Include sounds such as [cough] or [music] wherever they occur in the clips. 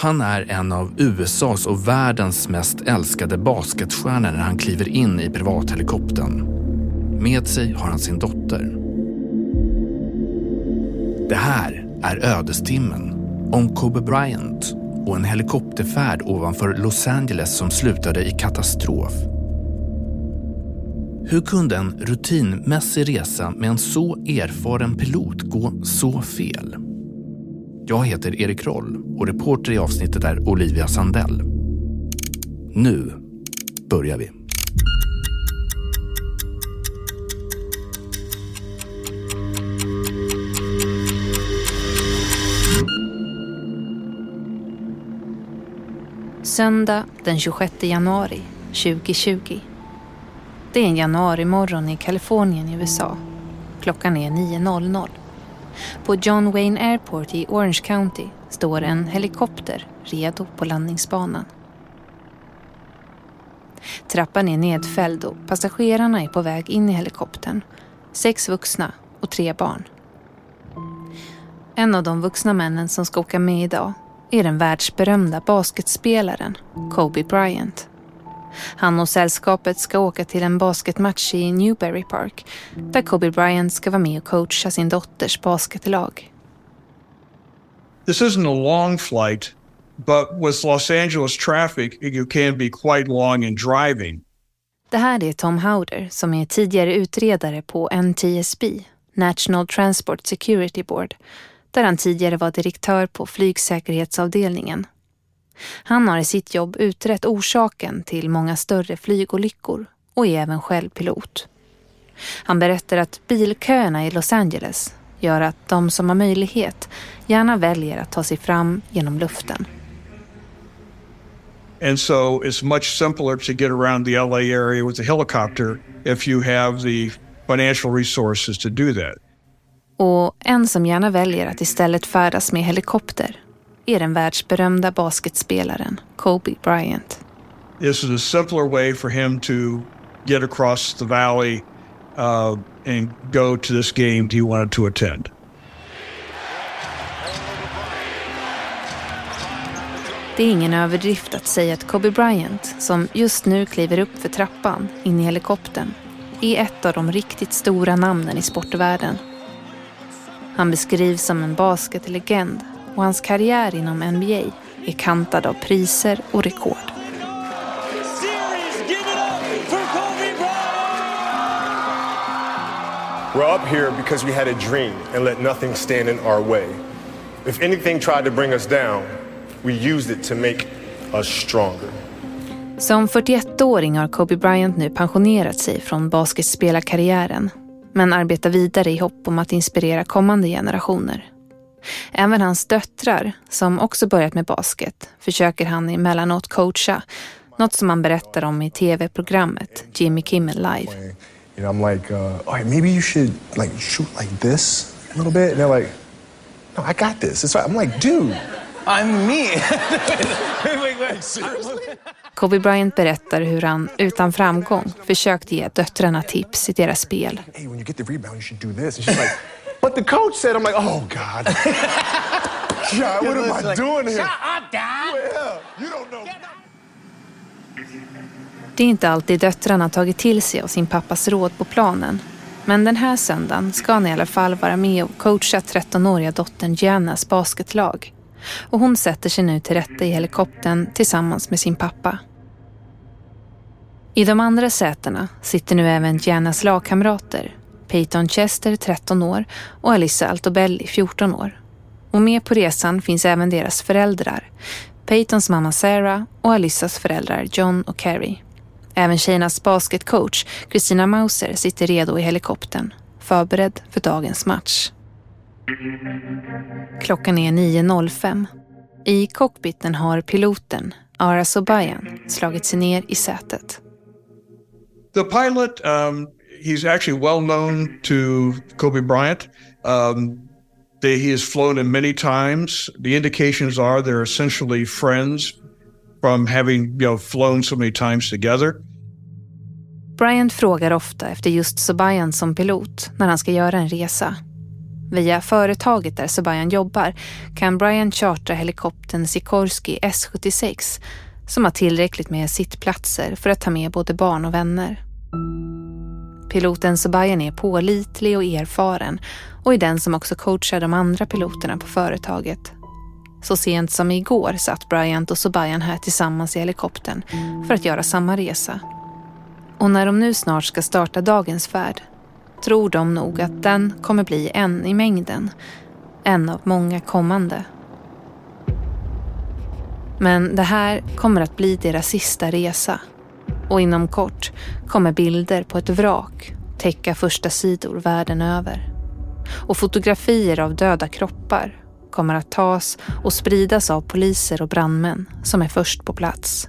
Han är en av USAs och världens mest älskade basketstjärnor när han kliver in i privathelikoptern. Med sig har han sin dotter. Det här är ödestimmen om Kobe Bryant och en helikopterfärd ovanför Los Angeles som slutade i katastrof. Hur kunde en rutinmässig resa med en så erfaren pilot gå så fel? Jag heter Erik Roll och reporter i avsnittet är Olivia Sandell. Nu börjar vi. Söndag den 26 januari 2020. Det är en januarimorgon i Kalifornien i USA. Klockan är 9.00. På John Wayne Airport i Orange County står en helikopter redo på landningsbanan. Trappan är nedfälld och passagerarna är på väg in i helikoptern. Sex vuxna och tre barn. En av de vuxna männen som ska åka med idag är den världsberömda basketspelaren Kobe Bryant. Han och sällskapet ska åka till en basketmatch i Newberry Park där Kobe Bryant ska vara med och coacha sin dotters basketlag. This isn't a long flight, but with Los Angeles traffic, you can be quite long in driving. Det här är Tom Howder som är tidigare utredare på NTSB, National Transport Security Board, där han tidigare var direktör på flygsäkerhetsavdelningen han har i sitt jobb utrett orsaken till många större flygolyckor och är även själv pilot. Han berättar att bilköerna i Los Angeles gör att de som har möjlighet gärna väljer att ta sig fram genom luften. And so it's much simpler to get around the LA area with a helicopter if you have the financial resources to do that. Och en som gärna väljer att istället färdas med helikopter är den världsberömda basketspelaren Kobe Bryant. This is a simpler way for him to get across the valley uh, and go to this game he wanted to attend. Det är ingen överdrift att säga att Kobe Bryant, som just nu kliver upp för trappan in i helikoptern, är ett av de riktigt stora namnen i sportvärlden. Han beskrivs som en basketlegend och hans karriär inom NBA är kantad av priser och rekord. We're up here because we had a dream and let nothing stand in our way. If anything tried to bring us down, we used it to make us stronger. Som 41-åring har Kobe Bryant nu pensionerat sig från basketspelarkarriären men arbetar vidare i hopp om att inspirera kommande generationer. Även hans döttrar, som också börjat med basket, försöker han emellanåt coacha. Något som han berättar om i tv-programmet Jimmy Kimmel Live. You know, I'm like, uh, all right, maybe you should like shoot like this a little bit. And they're like, no, I got this. It's right. I'm like, dude, I'm me. [laughs] Kobe Bryant berättar hur han utan framgång försökt ge döttrarna tips i deras spel. Hey, when you get the rebound, you should do this. And she's like, but the coach said, I'm like, oh God. [laughs] God, what am I doing here? Shut up, Dad. Well, you don't know. Det är inte alltid döttrarna tagit till sig av sin pappas råd på planen. Men den här söndagen ska han i alla fall vara med och coacha 13-åriga dottern Giannas basketlag. Och hon sätter sig nu till rätta i helikoptern tillsammans med sin pappa. I de andra sätena sitter nu även Giannas lagkamrater Peyton Chester 13 år och Alyssa Altobelli 14 år. Och med på resan finns även deras föräldrar. Peytons mamma Sarah och Alyssas föräldrar John och Carrie. Även tjejernas basketcoach Christina Mauser sitter redo i helikoptern, förberedd för dagens match. Klockan är 9.05. I cockpiten har piloten, Ara Sobayan, slagit sig ner i sätet. The pilot um, he's actually well known to Kobe Bryant. Um, they, he has flown in many times. The indications are they're essentially friends from having you know flown so many times together. Bryant frågar ofta efter just Sobayan som pilot när han ska göra en resa. Via företaget där Sobayan jobbar kan Brian chartra helikoptern Sikorsky S-76 som har tillräckligt med sittplatser för att ta med både barn och vänner. Piloten Sabayan är pålitlig och erfaren och är den som också coachar de andra piloterna på företaget. Så sent som igår satt Bryant och Sobayan här tillsammans i helikoptern för att göra samma resa. Och när de nu snart ska starta dagens färd tror de nog att den kommer bli en i mängden. En av många kommande. Men det här kommer att bli deras sista resa. Och inom kort kommer bilder på ett vrak täcka första sidor världen över. Och fotografier av döda kroppar kommer att tas och spridas av poliser och brandmän som är först på plats.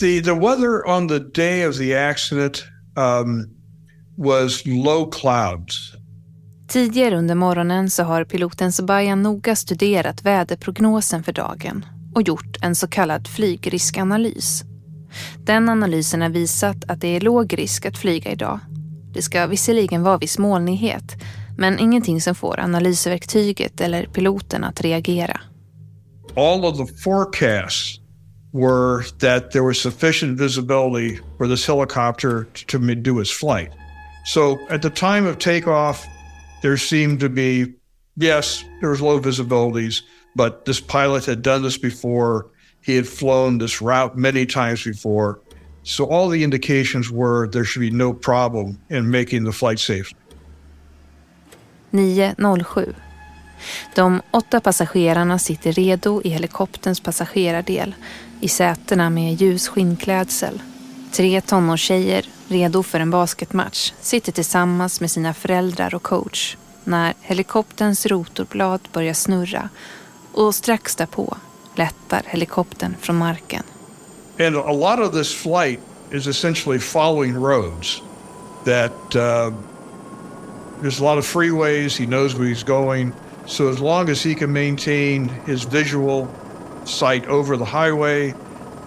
The, the weather on the day of the accident um, was low clouds. Tidigare under morgonen så har piloten Sabayan noga studerat väderprognosen för dagen och gjort en så kallad flygriskanalys. Den analysen har visat att det är låg risk att flyga idag. Det ska visserligen vara viss molnighet, men ingenting som får analysverktyget eller piloten att reagera. All of the forecasts were that there was sufficient visibility for this helicopter to do its flight. So at the time of takeoff, there seemed to be, yes, there was low visibilities, but this pilot had done this before. He had flown this route many times before. So all the indications were there should be no problem in making the flight safe. 9.07. De åtta passagerarna sitter redo i helikopterns passagerardel i sätena med ljus skinnklädsel. Tre tonårstjejer, redo för en basketmatch, sitter tillsammans med sina föräldrar och coach när helikopterns rotorblad börjar snurra och strax därpå lättar helikoptern från marken. And a lot of this flight is essentially following roads that uh, there's a lot of freeways. He knows where he's going. So as long as he can maintain his visual sight over the highway,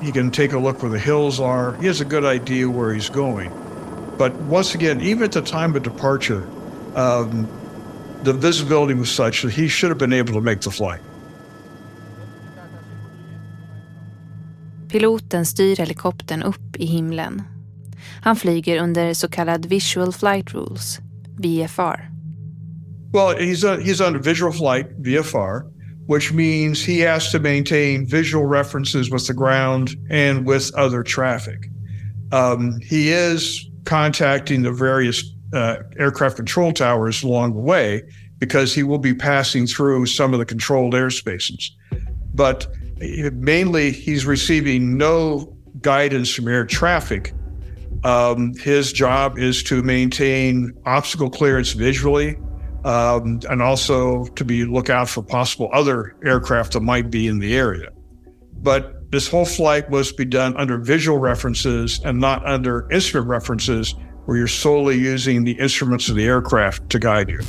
he can take a look where the hills are. He has a good idea where he's going. But once again, even at the time of departure, um, the visibility was such that he should have been able to make the flight. Piloten styr helikoptern upp i himlen. Han flyger under så kallad Visual Flight Rules, VFR. Well, he's, a, he's under visual flight, VFR, which means he has to maintain visual references with the ground and with other traffic. Um, he is contacting the various uh, aircraft control towers along the way because he will be passing through some of the controlled airspaces. But mainly, he's receiving no guidance from air traffic. Um, his job is to maintain obstacle clearance visually um, and also to be look out for possible other aircraft that might be in the area. But this whole flight to be done under visual references and not under instrument references where you're solely using the instruments of the aircraft to guide you.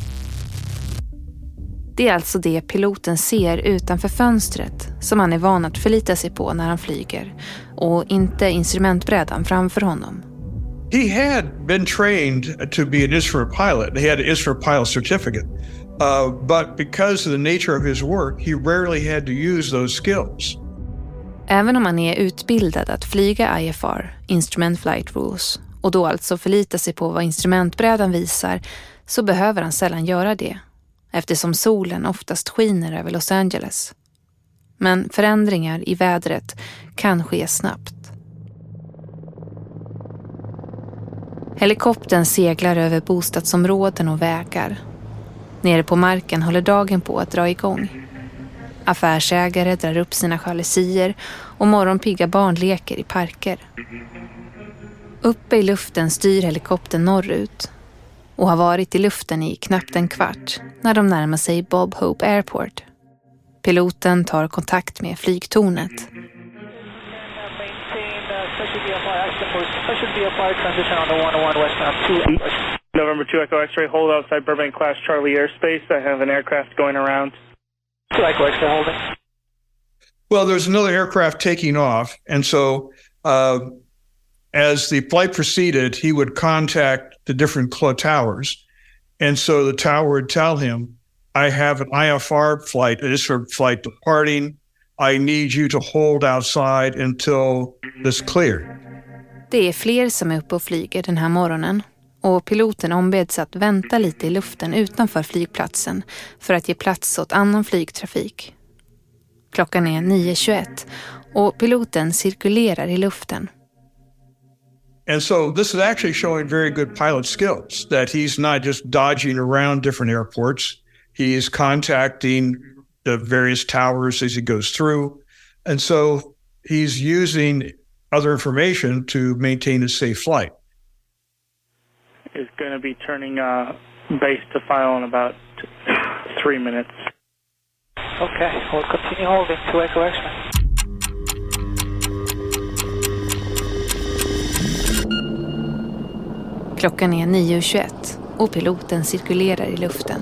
Det är alltså det piloten ser utanför fönstret som han är van att förlita sig på när han flyger och inte instrumentbrädan framför honom. He had been trained to be an instrument pilot. He had an instrument pilot certificate, Uh, but because of the nature of his work, he rarely had to use those skills. Även om han är utbildad att flyga IFR, Instrument Flight Rules, och då alltså förlita sig på vad instrumentbrädan visar, så behöver han sällan göra det, eftersom solen oftast skiner över Los Angeles. Men förändringar i vädret kan ske snabbt. Helikoptern seglar över bostadsområden och vägar. Nere på marken håller dagen på att dra igång. Affärsägare drar upp sina jalusier och morgonpigga barn leker i parker. Uppe i luften styr helikoptern norrut och har varit i luften i knappt en kvart när de närmar sig Bob Hope Airport. Piloten tar kontakt med flygtornet. November 2 Echo X-ray, hold outside Burbank Class Charlie airspace. I have an aircraft going around. 2 Echo X-ray holding. Well, there's another aircraft taking off. And so uh, as the flight proceeded, he would contact the different towers. And so the tower would tell him, I have an IFR flight, this is flight departing. I need you to hold outside until this cleared. Det är fler som är uppe och flyger den här morgonen och piloten ombeds att vänta lite i luften utanför flygplatsen för att ge plats åt annan flygtrafik. Klockan är 9.21 och piloten cirkulerar i luften. And so this is actually showing very good pilot skills that he's not just dodging around different airports. He's contacting the various towers as he goes through. And so he's using other information to maintain a safe flight. Is going to be turning uh, base to file in about three minutes. Okay, we'll continue holding to Echo X-ray. Klockan är 9.21 och piloten cirkulerar i luften.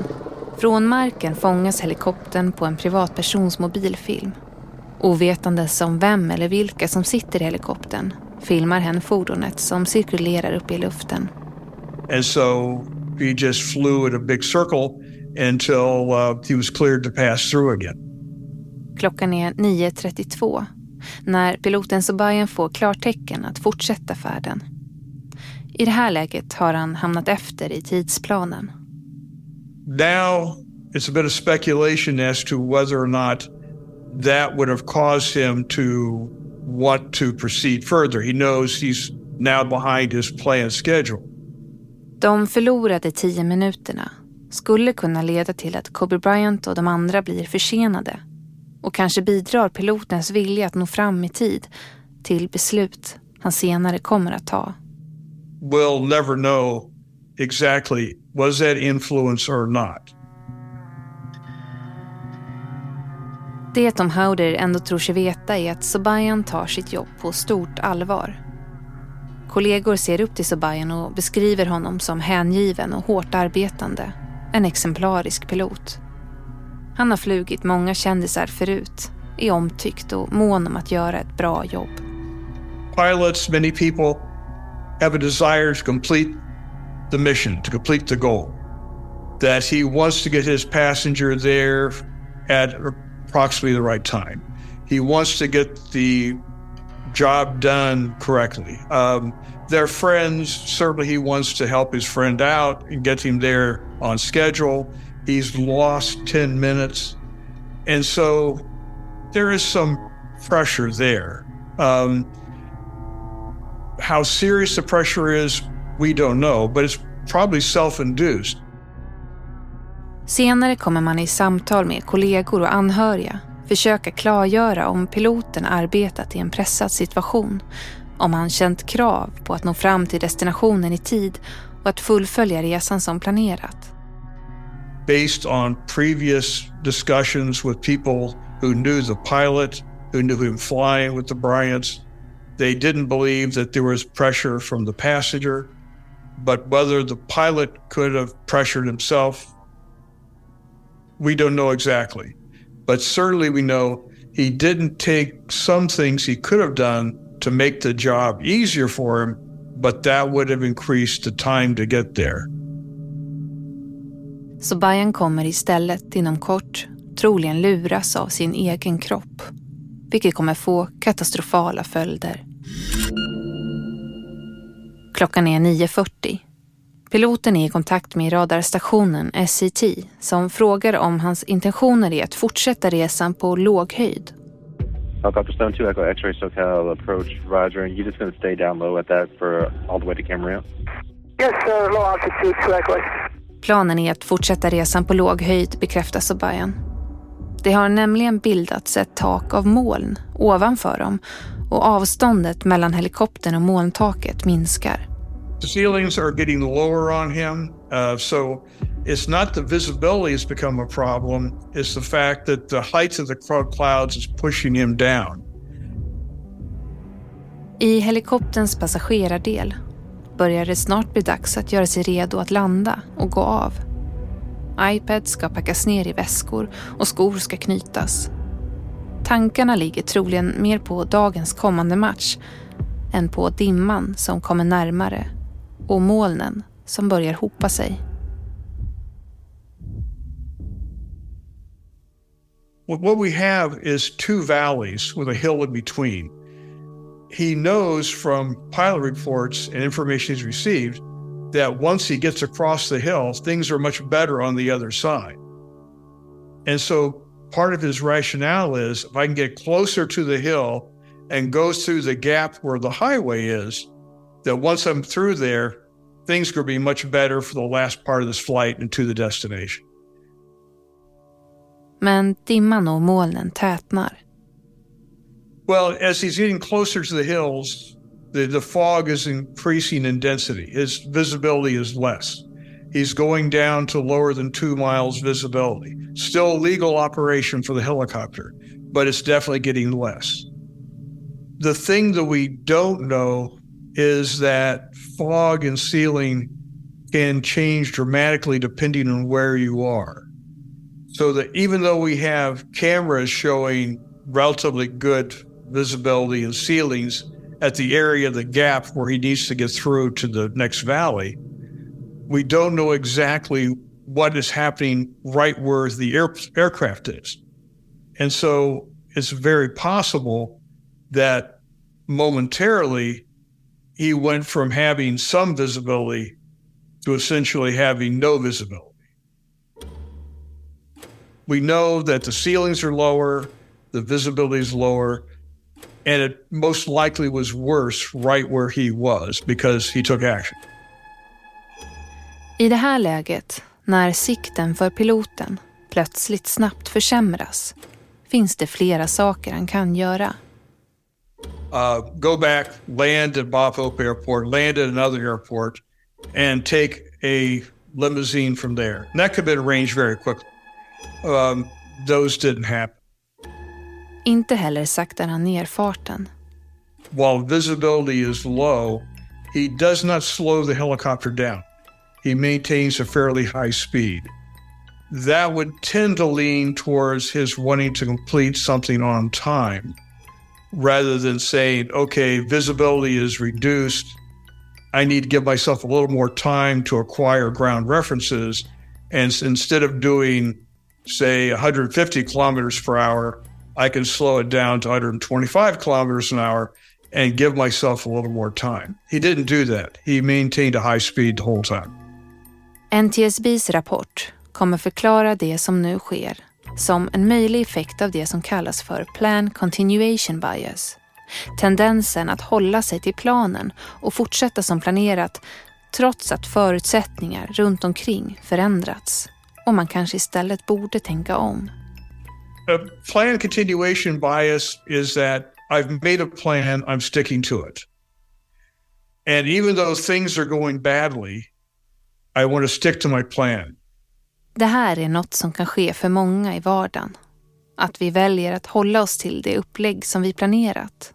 Från marken fångas helikoptern på en privatpersons mobilfilm. Ovetandes om vem eller vilka som sitter i helikoptern filmar hen fordonet som cirkulerar upp i luften. And so he just flew in a big circle until uh, he was cleared to pass through again. Klockan är 9.32 när piloten Sobayan får klartecken att fortsätta färden. I det här läget har han hamnat efter i tidsplanen. Now it's a bit of speculation as to whether or not that would have caused him to want to proceed further. He knows he's now behind his planned schedule. De förlorade tio minuterna skulle kunna leda till att Kobe Bryant och de andra blir försenade och kanske bidrar pilotens vilja att nå fram i tid till beslut han senare kommer att ta. We'll never know exactly was that influence or not. Det Tom Howder ändå tror sig veta är att Sobayan tar sitt jobb på stort allvar. Kollegor ser upp till Sobayan och beskriver honom som hängiven och hårt arbetande. En exemplarisk pilot. Han har flugit många kändisar förut, är omtyckt och mån om att göra ett bra jobb. Pilots, many people have a desire to complete the mission, to complete the goal. That he wants to get his passenger there at approximately the right time. He wants to get the job done correctly. Um, they're friends. Certainly, he wants to help his friend out and get him there on schedule. He's lost 10 minutes. And so there is some pressure there. Um, how serious the pressure is, we don't know, but it's probably self-induced. Senare kommer man i samtal med kollegor och anhöriga försöka klargöra om piloten arbetat i en pressad situation, om han känt krav på att nå fram till destinationen i tid och att fullfölja resan som planerat. Based on previous discussions with people who knew the pilot, who knew him flying with the Bryants, they didn't believe that there was pressure from the passenger, but whether the pilot could have pressured himself, we don't know exactly. But certainly we know he didn't take some things he could have done to make the job easier for him, but that would have increased the time to get there. Så Bajan kommer istället inom kort troligen luras av sin egen kropp. Vilket kommer få katastrofala följder. Klockan är 9.40. Piloten är i kontakt med radarstationen SET som frågar om hans intentioner är att fortsätta resan på låg höjd. Helicopter Stone 2 Echo X-ray SoCal approach Roger and you just going to stay down low at that for all the way to Camarillo? Yes, sir. Low altitude, 2 Echo Planen är att fortsätta resan på låg höjd bekräftar Sobayan. Det har nämligen bildats ett tak av moln ovanför dem och avståndet mellan helikoptern och molntaket minskar. The ceilings are getting lower on him, uh, so it's not the visibility has become a problem. It's the fact that the height of the clouds is pushing him down. I helikopterns passagerardel börjar det snart bli dags att göra sig redo att landa och gå av. iPad ska packas ner i väskor och skor ska knytas. Tankarna ligger troligen mer på dagens kommande match än på dimman som kommer närmare och molnen som börjar hopa sig. What we have is two valleys with a hill in between. He knows from pilot reports and information he's received that once he gets across the hill, things are much better on the other side. And so part of his rationale is if I can get closer to the hill and go through the gap where the highway is, that once I'm through there, things could be much better for the last part of this flight and to the destination. Men dimman och molnen tätnar. Well, as he's getting closer to the hills, the, the fog is increasing in density. His visibility is less. He's going down to lower than two miles visibility. Still legal operation for the helicopter, but it's definitely getting less. The thing that we don't know is that fog and ceiling can change dramatically depending on where you are. So that even though we have cameras showing relatively good visibility and ceilings at the area of the gap where he needs to get through to the next valley, we don't know exactly what is happening right where the air, aircraft is. And so it's very possible that momentarily he went from having some visibility to essentially having no visibility. We know that the ceilings are lower, the visibility is lower, and it most likely was worse right where he was because he took action. I det här läget, när sikten för piloten plötsligt snabbt försämras, finns det flera saker han kan göra. Uh, go back, land at Bob Hope Airport, land at another airport, and take a limousine from there. And that could have been arranged very quickly. Um, those didn't happen. Inte heller saktar han ner farten. While visibility is low, he does not slow the helicopter down. He maintains a fairly high speed. That would tend to lean towards his wanting to complete something on time rather than saying, okay, visibility is reduced. I need to give myself a little more time to acquire ground references. And instead of doing, say, 150 kilometers per hour, I can slow it down to 125 kilometers an hour and give myself a little more time. He didn't do that. He maintained a high speed the whole time. NTSBs rapport kommer förklara det som nu sker som en möjlig effekt av det som kallas för plan continuation bias. Tendensen att hålla sig till planen och fortsätta som planerat trots att förutsättningar runt omkring förändrats och man kanske istället borde tänka om. A plan continuation bias is that I've made a plan, I'm sticking to it. And even though things are going badly, I want to stick to my plan. Det här är något som kan ske för många i vardagen. Att vi väljer att hålla oss till det upplägg som vi planerat.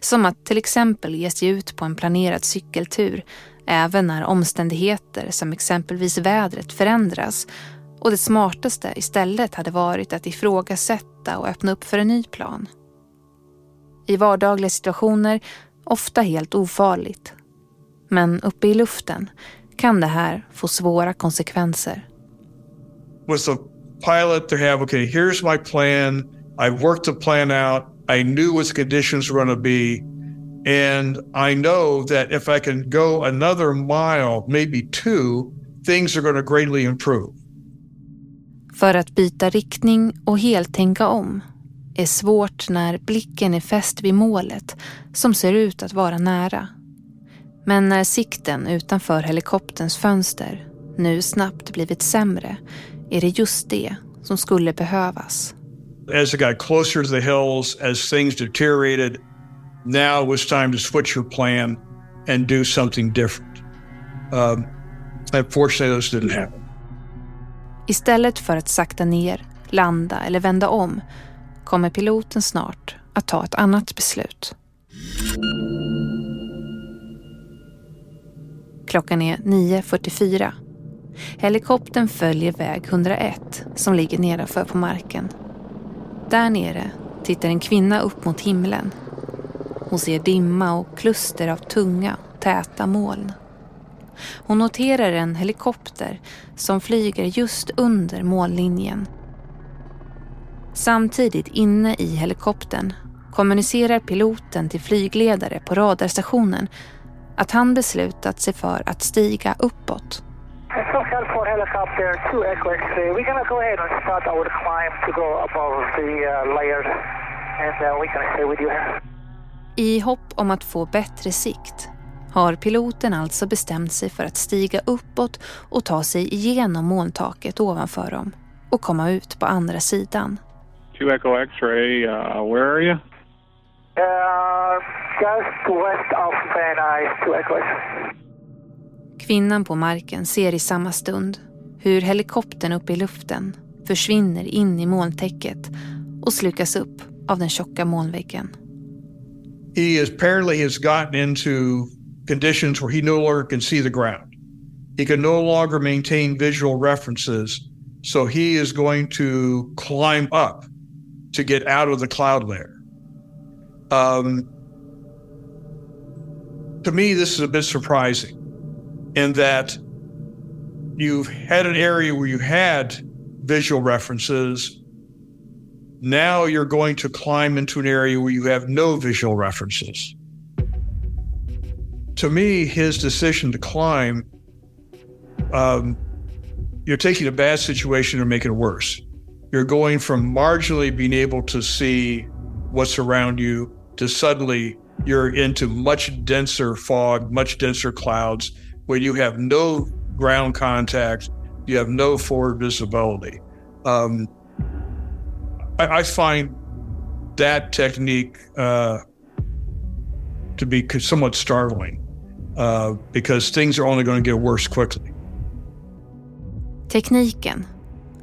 Som att till exempel ge sig ut på en planerad cykeltur även när omständigheter som exempelvis vädret förändras och det smartaste istället hade varit att ifrågasätta och öppna upp för en ny plan. I vardagliga situationer ofta helt ofarligt. Men uppe i luften kan det här få svåra konsekvenser with a pilot to have, okay, here's my plan. I worked the plan out. I knew what the conditions were going to be. And I know that if I can go another mile, maybe two, things are going to greatly improve. För att byta riktning och helt tänka om är svårt när blicken är fäst vid målet som ser ut att vara nära. Men när sikten utanför helikopterns fönster nu snabbt blivit sämre är det just det som skulle behövas. As it got closer to the hills, as things deteriorated, now it was time to switch your plan and do something different. Um, unfortunately, those didn't happen. Istället för att sakta ner, landa eller vända om kommer piloten snart att ta ett annat beslut. Klockan är 9.44. Helikoptern följer väg 101 som ligger nedanför på marken. Där nere tittar en kvinna upp mot himlen. Hon ser dimma och kluster av tunga, täta moln. Hon noterar en helikopter som flyger just under mållinjen. Samtidigt inne i helikoptern kommunicerar piloten till flygledare på radarstationen att han beslutat sig för att stiga uppåt. SoCal 4 helicopter 2 Echo X-ray. We're gonna go ahead and start our climb to go above the uh, layers and uh, we're gonna stay with you here. I hopp om att få bättre sikt har piloten alltså bestämt sig för att stiga uppåt och ta sig igenom molntaket ovanför dem och komma ut på andra sidan. 2 Echo X-ray, uh, where are you? Uh, just west of Van Nuys 2 Echo X-ray. Kvinnan på marken ser i samma stund hur helikoptern uppe i luften försvinner in i molntäcket och slukas upp av den tjocka molnväggen. He is, apparently has gotten into conditions where he no longer can see the ground. He can no longer maintain visual references. So he is going to climb up to get out of the cloud layer. Um, to me, this is a bit surprising in that you've had an area where you had visual references. Now you're going to climb into an area where you have no visual references. To me, his decision to climb, um, you're taking a bad situation and making it worse. You're going from marginally being able to see what's around you to suddenly you're into much denser fog, much denser clouds where you have no ground contact, you have no forward visibility. Um, I, I, find that technique uh, to be somewhat startling uh, because things are only going to get worse quickly. Tekniken,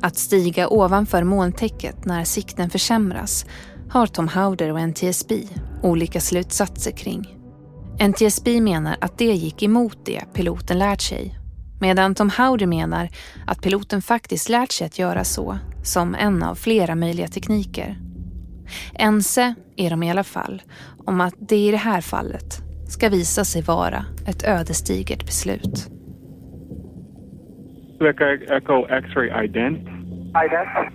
att stiga ovanför molntäcket när sikten försämras, har Tom Howder och NTSB olika slutsatser kring. NTSB menar att det gick emot det piloten lärt sig. Medan Tom Howder menar att piloten faktiskt lärt sig att göra så, som en av flera möjliga tekniker. Ense är de i alla fall om att det i det här fallet ska visa sig vara ett ödesdigert beslut. Echo X-ray ident. Ident.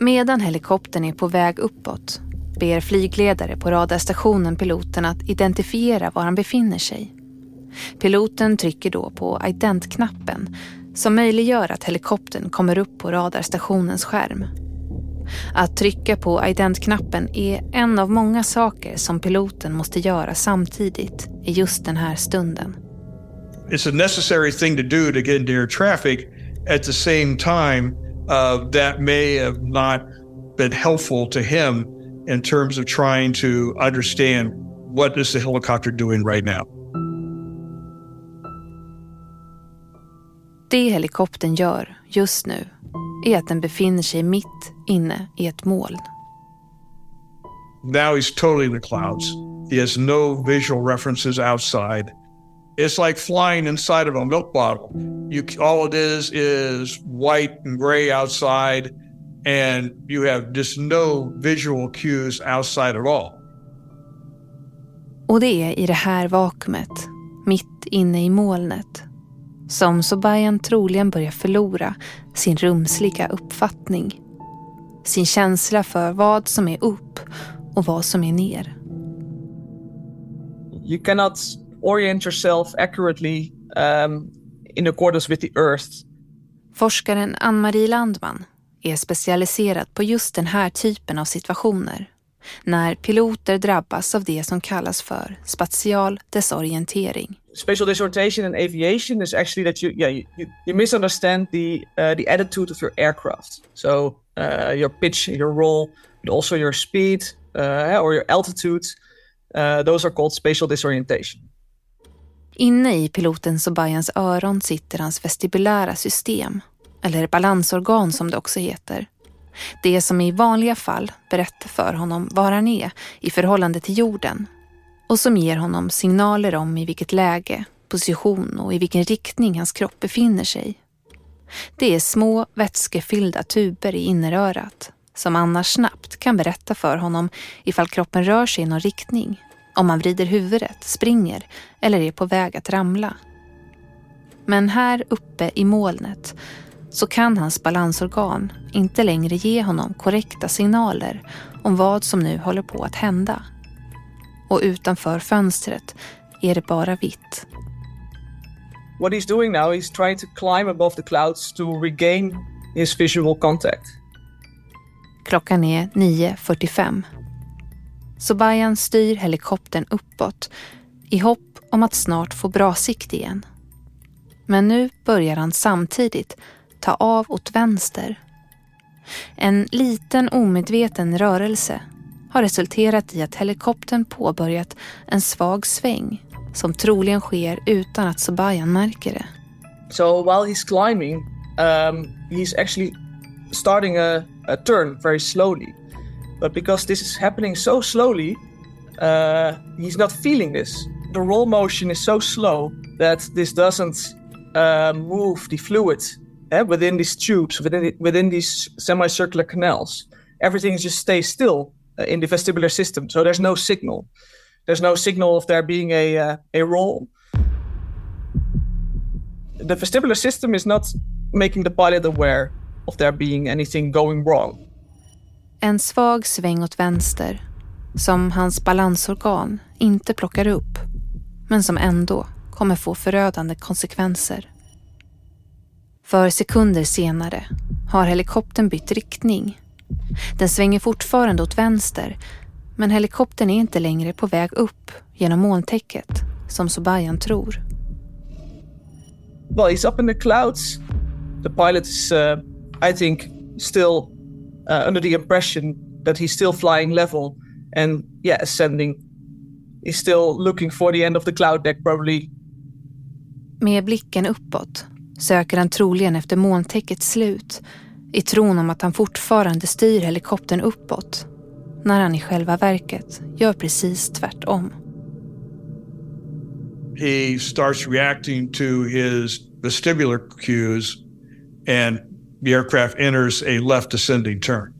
Medan helikoptern är på väg uppåt ber flygledare på radarstationen piloten att identifiera var han befinner sig. Piloten trycker då på identknappen som möjliggör att helikoptern kommer upp på radarstationens skärm. Att trycka på identknappen är en av många saker som piloten måste göra samtidigt i just den här stunden. It's a necessary thing to do to get into air traffic at the same time uh, that may have not been helpful to him in terms of trying to understand what is the helicopter doing right now. Det helikoptern gör just nu är att den befinner sig mitt inne i ett moln. Now he's totally in the clouds. He has no visual references outside. It's like flying inside of a milk bottle. You, all it is is white and gray outside, and you have just no visual cues outside at all. Och det är i det här vakuumet, mitt inne i molnet, som Sobayan troligen börjar förlora sin rumsliga uppfattning. Sin känsla för vad som är upp och vad som är ner. You cannot orient yourself accurately um, in accordance with the earth. Forskaren Ann-Marie Landman är specialiserad på just den här typen av situationer. När piloter drabbas av det som kallas för spatial desorientering. Spatial disorientation in aviation is actually that you, yeah, you, you misunderstand the, uh, the attitude of your aircraft. So uh, your pitch, your roll, but also your speed uh, or your altitude. Uh, those are called spatial disorientation. Inne i piloten Sobayans öron sitter hans vestibulära system, eller balansorgan som det också heter. Det som i vanliga fall berättar för honom var han är i förhållande till jorden och som ger honom signaler om i vilket läge, position och i vilken riktning hans kropp befinner sig. Det är små vätskefyllda tuber i innerörat som annars snabbt kan berätta för honom ifall kroppen rör sig i någon riktning, om man vrider huvudet, springer eller är på väg att ramla. Men här uppe i molnet så kan hans balansorgan inte längre ge honom korrekta signaler om vad som nu håller på att hända. Och utanför fönstret är det bara vitt. What he's doing now is trying to climb above the clouds to regain his visual contact. Klockan är 9.45. Sobayan styr helikoptern uppåt i hopp om att snart få bra sikt igen. Men nu börjar han samtidigt ta av åt vänster. En liten omedveten rörelse har resulterat i att helikoptern påbörjat en svag sväng som troligen sker utan att Sobayan märker det. So while he's climbing, um, he's actually starting a, a turn very slowly. But because this is happening so slowly, uh, he's not feeling this. The roll motion is so slow that this doesn't uh, move the fluid eh, within these tubes, within, within these semicircular canals. Everything just stays still uh, in the vestibular system, so there's no signal. There's no signal of there being a, uh, a roll. The vestibular system is not making the pilot aware of there being anything going wrong. En svag sväng åt vänster, som hans balansorgan inte plockar upp, men som ändå kommer få förödande konsekvenser. För sekunder senare har helikoptern bytt riktning. Den svänger fortfarande åt vänster, men helikoptern är inte längre på väg upp genom molntäcket, som Sobayan tror. Well, he's up in the clouds. The pilot is, uh, I think, still uh, under the impression that he's still flying level and, yeah, ascending. He's still looking for the end of the cloud deck, probably. Med blicken uppåt söker han troligen efter molntäckets slut i tron om att han fortfarande styr helikoptern uppåt när han i själva verket gör precis tvärtom. He starts reacting to his vestibular cues and the aircraft enters a left descending turn.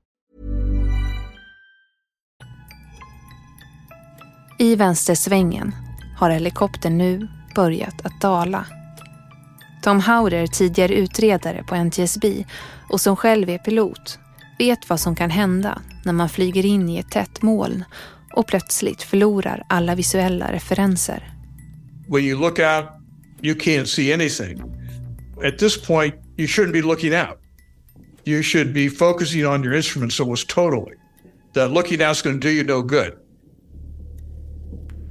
I vänstersvängen har helikoptern nu börjat att dala. Tom Hauder, tidigare utredare på NTSB och som själv är pilot, vet vad som kan hända när man flyger in i ett tätt moln och plötsligt förlorar alla visuella referenser. When you look out, you can't see anything. At this point, you shouldn't be looking out. You should be focusing on your instruments almost totally. That looking out's going to do you no good.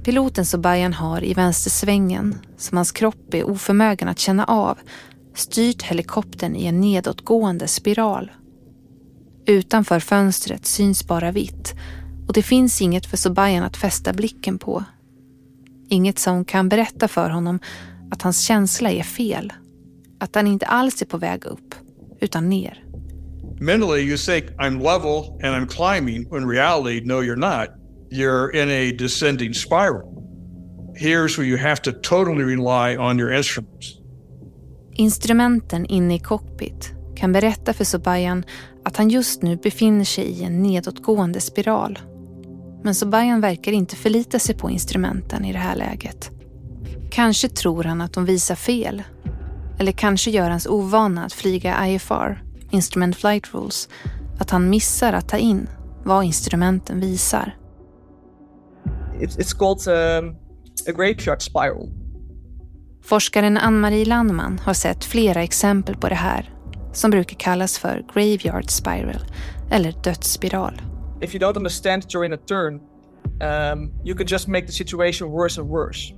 Piloten Sobayan har i vänstersvängen, som hans kropp är oförmögen att känna av, styrt helikoptern i en nedåtgående spiral. Utanför fönstret syns bara vitt och det finns inget för Sobayan att fästa blicken på. Inget som kan berätta för honom att hans känsla är fel. Att han inte alls är på väg upp, utan ner. Mentally, you say I'm level and I'm climbing, when in reality, no, you're not. You're in a descending spiral. Here's where you have to totally rely on your instruments. Instrumenten inne i cockpit kan berätta för Sobayan att han just nu befinner sig i en nedåtgående spiral. Men Sobayan verkar inte förlita sig på instrumenten i det här läget. Kanske tror han att de visar fel. Eller kanske gör hans ovana att flyga IFR, Instrument Flight Rules, att han missar att ta in vad instrumenten visar. It's, called um, a graveyard spiral. Forskaren Ann-Marie Landman har sett flera exempel på det här som brukar kallas för graveyard spiral eller dödsspiral. If you don't understand during a turn, um, you could just make the situation worse and worse.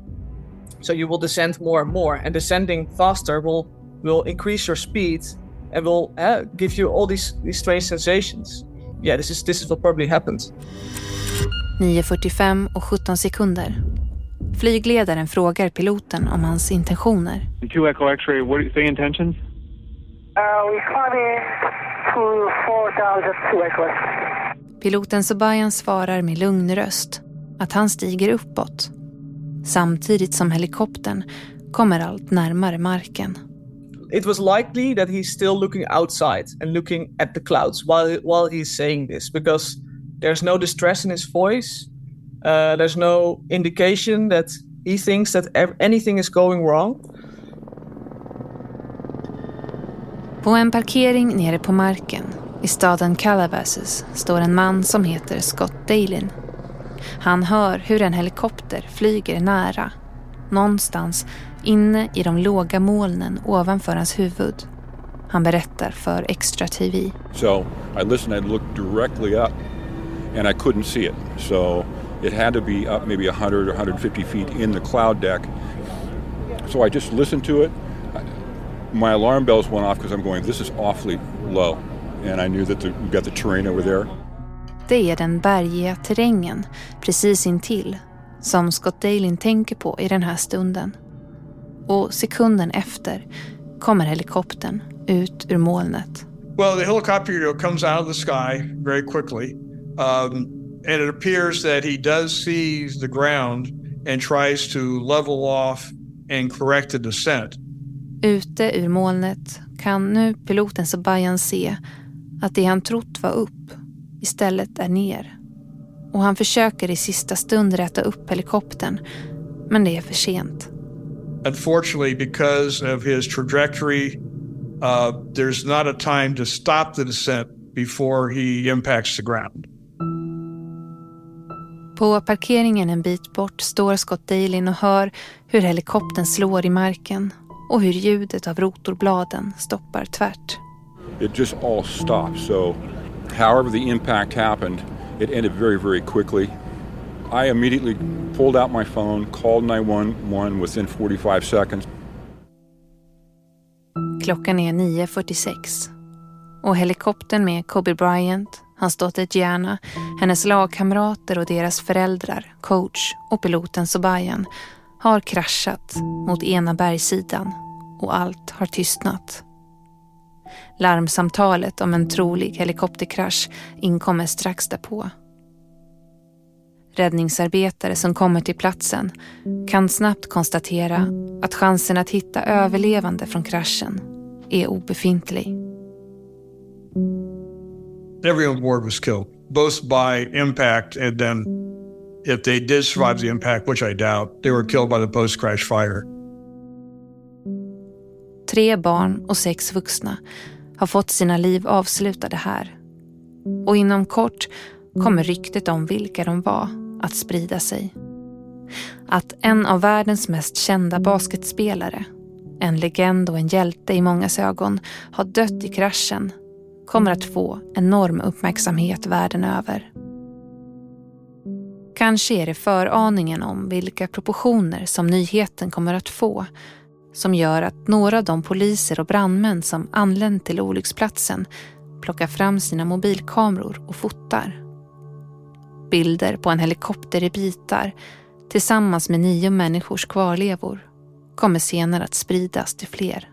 So you will descend more and more, and descending faster will will increase your speed and will uh, give you all these these strange sensations. Yeah, this is this is what probably happened. 9.45 och 17 sekunder. Flygledaren frågar piloten om hans intentioner. Two Echo X-ray, what are your intentions? Uh, we're climbing to 4002 Echo Piloten Sobayan svarar med lugn röst att han stiger uppåt. Samtidigt som helikoptern kommer allt närmare marken. It was likely that he's still looking outside and looking at the clouds while while he's saying this because there's no distress in his voice. Uh, there's no indication that he thinks that anything is going wrong. På en parkering nere på marken i staden Calabasas står en man som heter Scott Dalin. Han hör hur en helikopter flyger nära. Någonstans inne i de låga molnen ovanför hans huvud. Han berättar för Extra TV. So I listened, I looked directly up and I couldn't see it. So it had to be up maybe 100 or 150 feet in the cloud deck. So I just listened to it. My alarm bells went off because I'm going, this is awfully low. And I knew that the, we got the terrain over there. Det är den bergiga terrängen precis intill som Scott Dalin tänker på i den här stunden. Och sekunden efter kommer helikoptern ut ur molnet. Well, the helicopter comes out of the sky very quickly. Um, and it appears that he does see the ground and tries to level off and correct the descent. Ute ur molnet kan nu piloten Sabayan se att det han trott var upp istället är ner. Och han försöker i sista stund rätta upp helikoptern, men det är för sent. Unfortunately, because of his trajectory, uh, there's not a time to stop the descent before he impacts the ground. På parkeringen en bit bort står Scott Dalin och hör hur helikoptern slår i marken och hur ljudet av rotorbladen stoppar tvärt. It just all stopped. So however the impact happened, it ended very, very quickly. I immediately pulled out my phone, called 911 within 45 seconds. Klockan är 9.46 och helikoptern med Kobe Bryant, hans dotter Gianna, hennes lagkamrater och deras föräldrar, coach och piloten Sobayan har kraschat mot ena bergssidan och allt har tystnat. Larmsamtalet om en trolig helikopterkrasch inkommer strax därpå. Räddningsarbetare som kommer till platsen kan snabbt konstatera att chansen att hitta överlevande från kraschen är obefintlig. Everyone on board was killed, both by impact and then if they did survive the impact, which I doubt, they were killed by the post-crash fire. Tre barn och sex vuxna har fått sina liv avslutade här. Och inom kort kommer ryktet om vilka de var att sprida sig. Att en av världens mest kända basketspelare, en legend och en hjälte i mångas ögon, har dött i kraschen kommer att få enorm uppmärksamhet världen över. Kanske är det föraningen om vilka proportioner som nyheten kommer att få som gör att några av de poliser och brandmän som anlänt till olycksplatsen plockar fram sina mobilkameror och fotar. Bilder på en helikopter i bitar tillsammans med nio människors kvarlevor kommer senare att spridas till fler.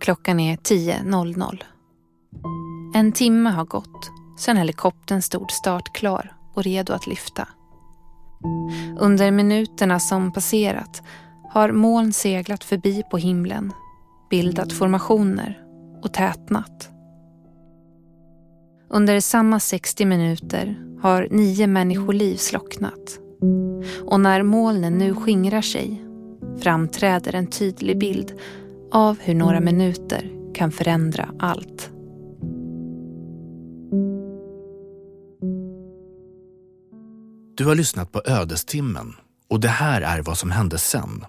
Klockan är 10.00. En timme har gått sedan helikoptern stod startklar och redo att lyfta. Under minuterna som passerat har moln seglat förbi på himlen, bildat formationer och tätnat. Under samma 60 minuter har nio människoliv slocknat. Och när molnen nu skingrar sig framträder en tydlig bild av hur några minuter kan förändra allt. Du har lyssnat på Ödestimmen och det här är vad som hände sen.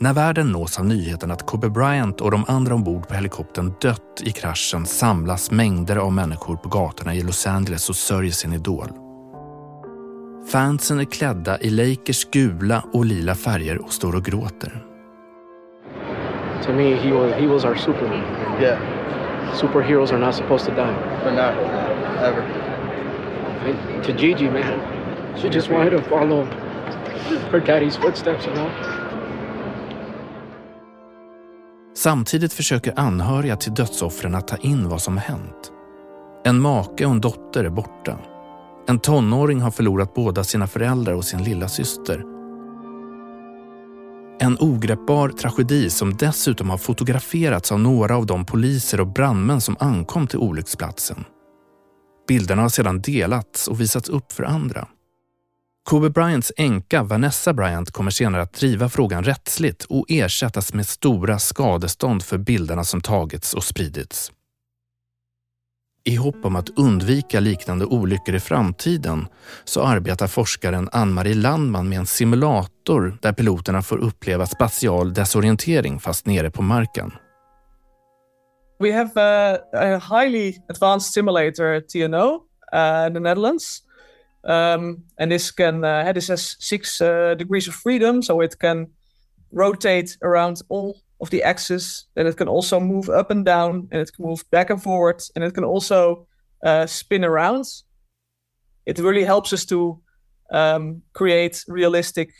När världen nås av nyheten att Kobe Bryant och de andra ombord på helikoptern dött i kraschen samlas mängder av människor på gatorna i Los Angeles och sörjer sin idol. Fansen är klädda i Lakers gula och lila färger och står och gråter. To me, he was, he was our Superman. Yeah. Superheroes are not supposed to die. But not ever. And to Gigi, man, she just wanted to follow her daddy's footsteps, you know? Samtidigt försöker anhöriga till dödsoffren att ta in vad som hänt. En make och en dotter är borta. En tonåring har förlorat båda sina föräldrar och sin lilla syster. En ogreppbar tragedi som dessutom har fotograferats av några av de poliser och brandmän som ankom till olycksplatsen. Bilderna har sedan delats och visats upp för andra. Kobe Bryants änka Vanessa Bryant kommer senare att driva frågan rättsligt och ersättas med stora skadestånd för bilderna som tagits och spridits. I hopp om att undvika liknande olyckor i framtiden så arbetar forskaren Ann-Marie Landman med en simulator där piloterna får uppleva spatial desorientering fast nere på marken. We have a, a highly advanced simulator TNO uh, in the Netherlands. Um, and this can uh, this has six uh, degrees of freedom, so it can rotate around all of the axis. And it can also move up and down, and it can move back and forward, and it can also uh, spin around. It really helps us to um, create realistic,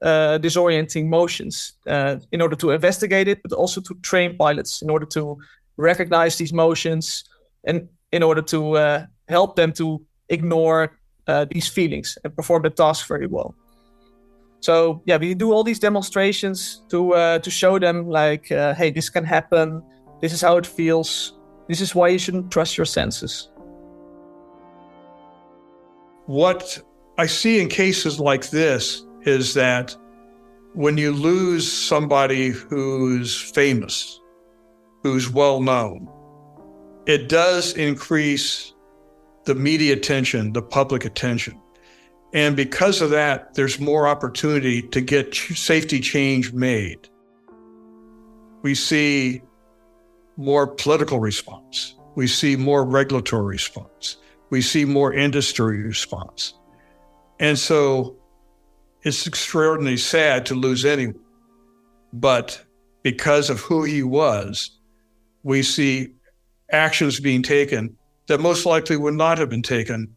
uh, disorienting motions uh, in order to investigate it, but also to train pilots in order to recognize these motions and in order to uh, help them to ignore uh, these feelings and perform the task very well. So yeah, we do all these demonstrations to uh, to show them like, uh, hey, this can happen. This is how it feels. This is why you shouldn't trust your senses. What I see in cases like this is that when you lose somebody who's famous, who's well known, it does increase the media attention, the public attention. And because of that, there's more opportunity to get safety change made. We see more political response. We see more regulatory response. We see more industry response. And so it's extraordinarily sad to lose anyone. But because of who he was, we see actions being taken that most likely would not have been taken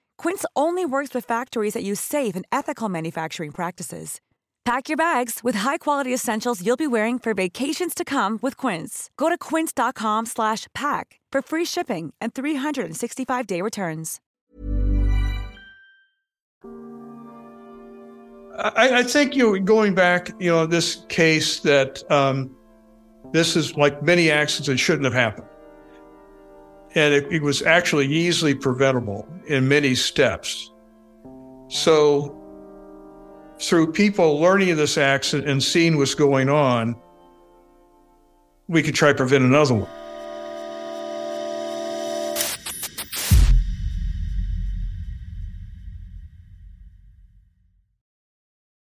Quince only works with factories that use safe and ethical manufacturing practices. Pack your bags with high-quality essentials you'll be wearing for vacations to come with Quince. Go to quince.com/pack for free shipping and 365-day returns. I, I think you going back, you know, this case that um, this is like many accidents that shouldn't have happened, and it, it was actually easily preventable in many steps. So, through people learning of this accident and seeing what's going on, we could try to prevent another one.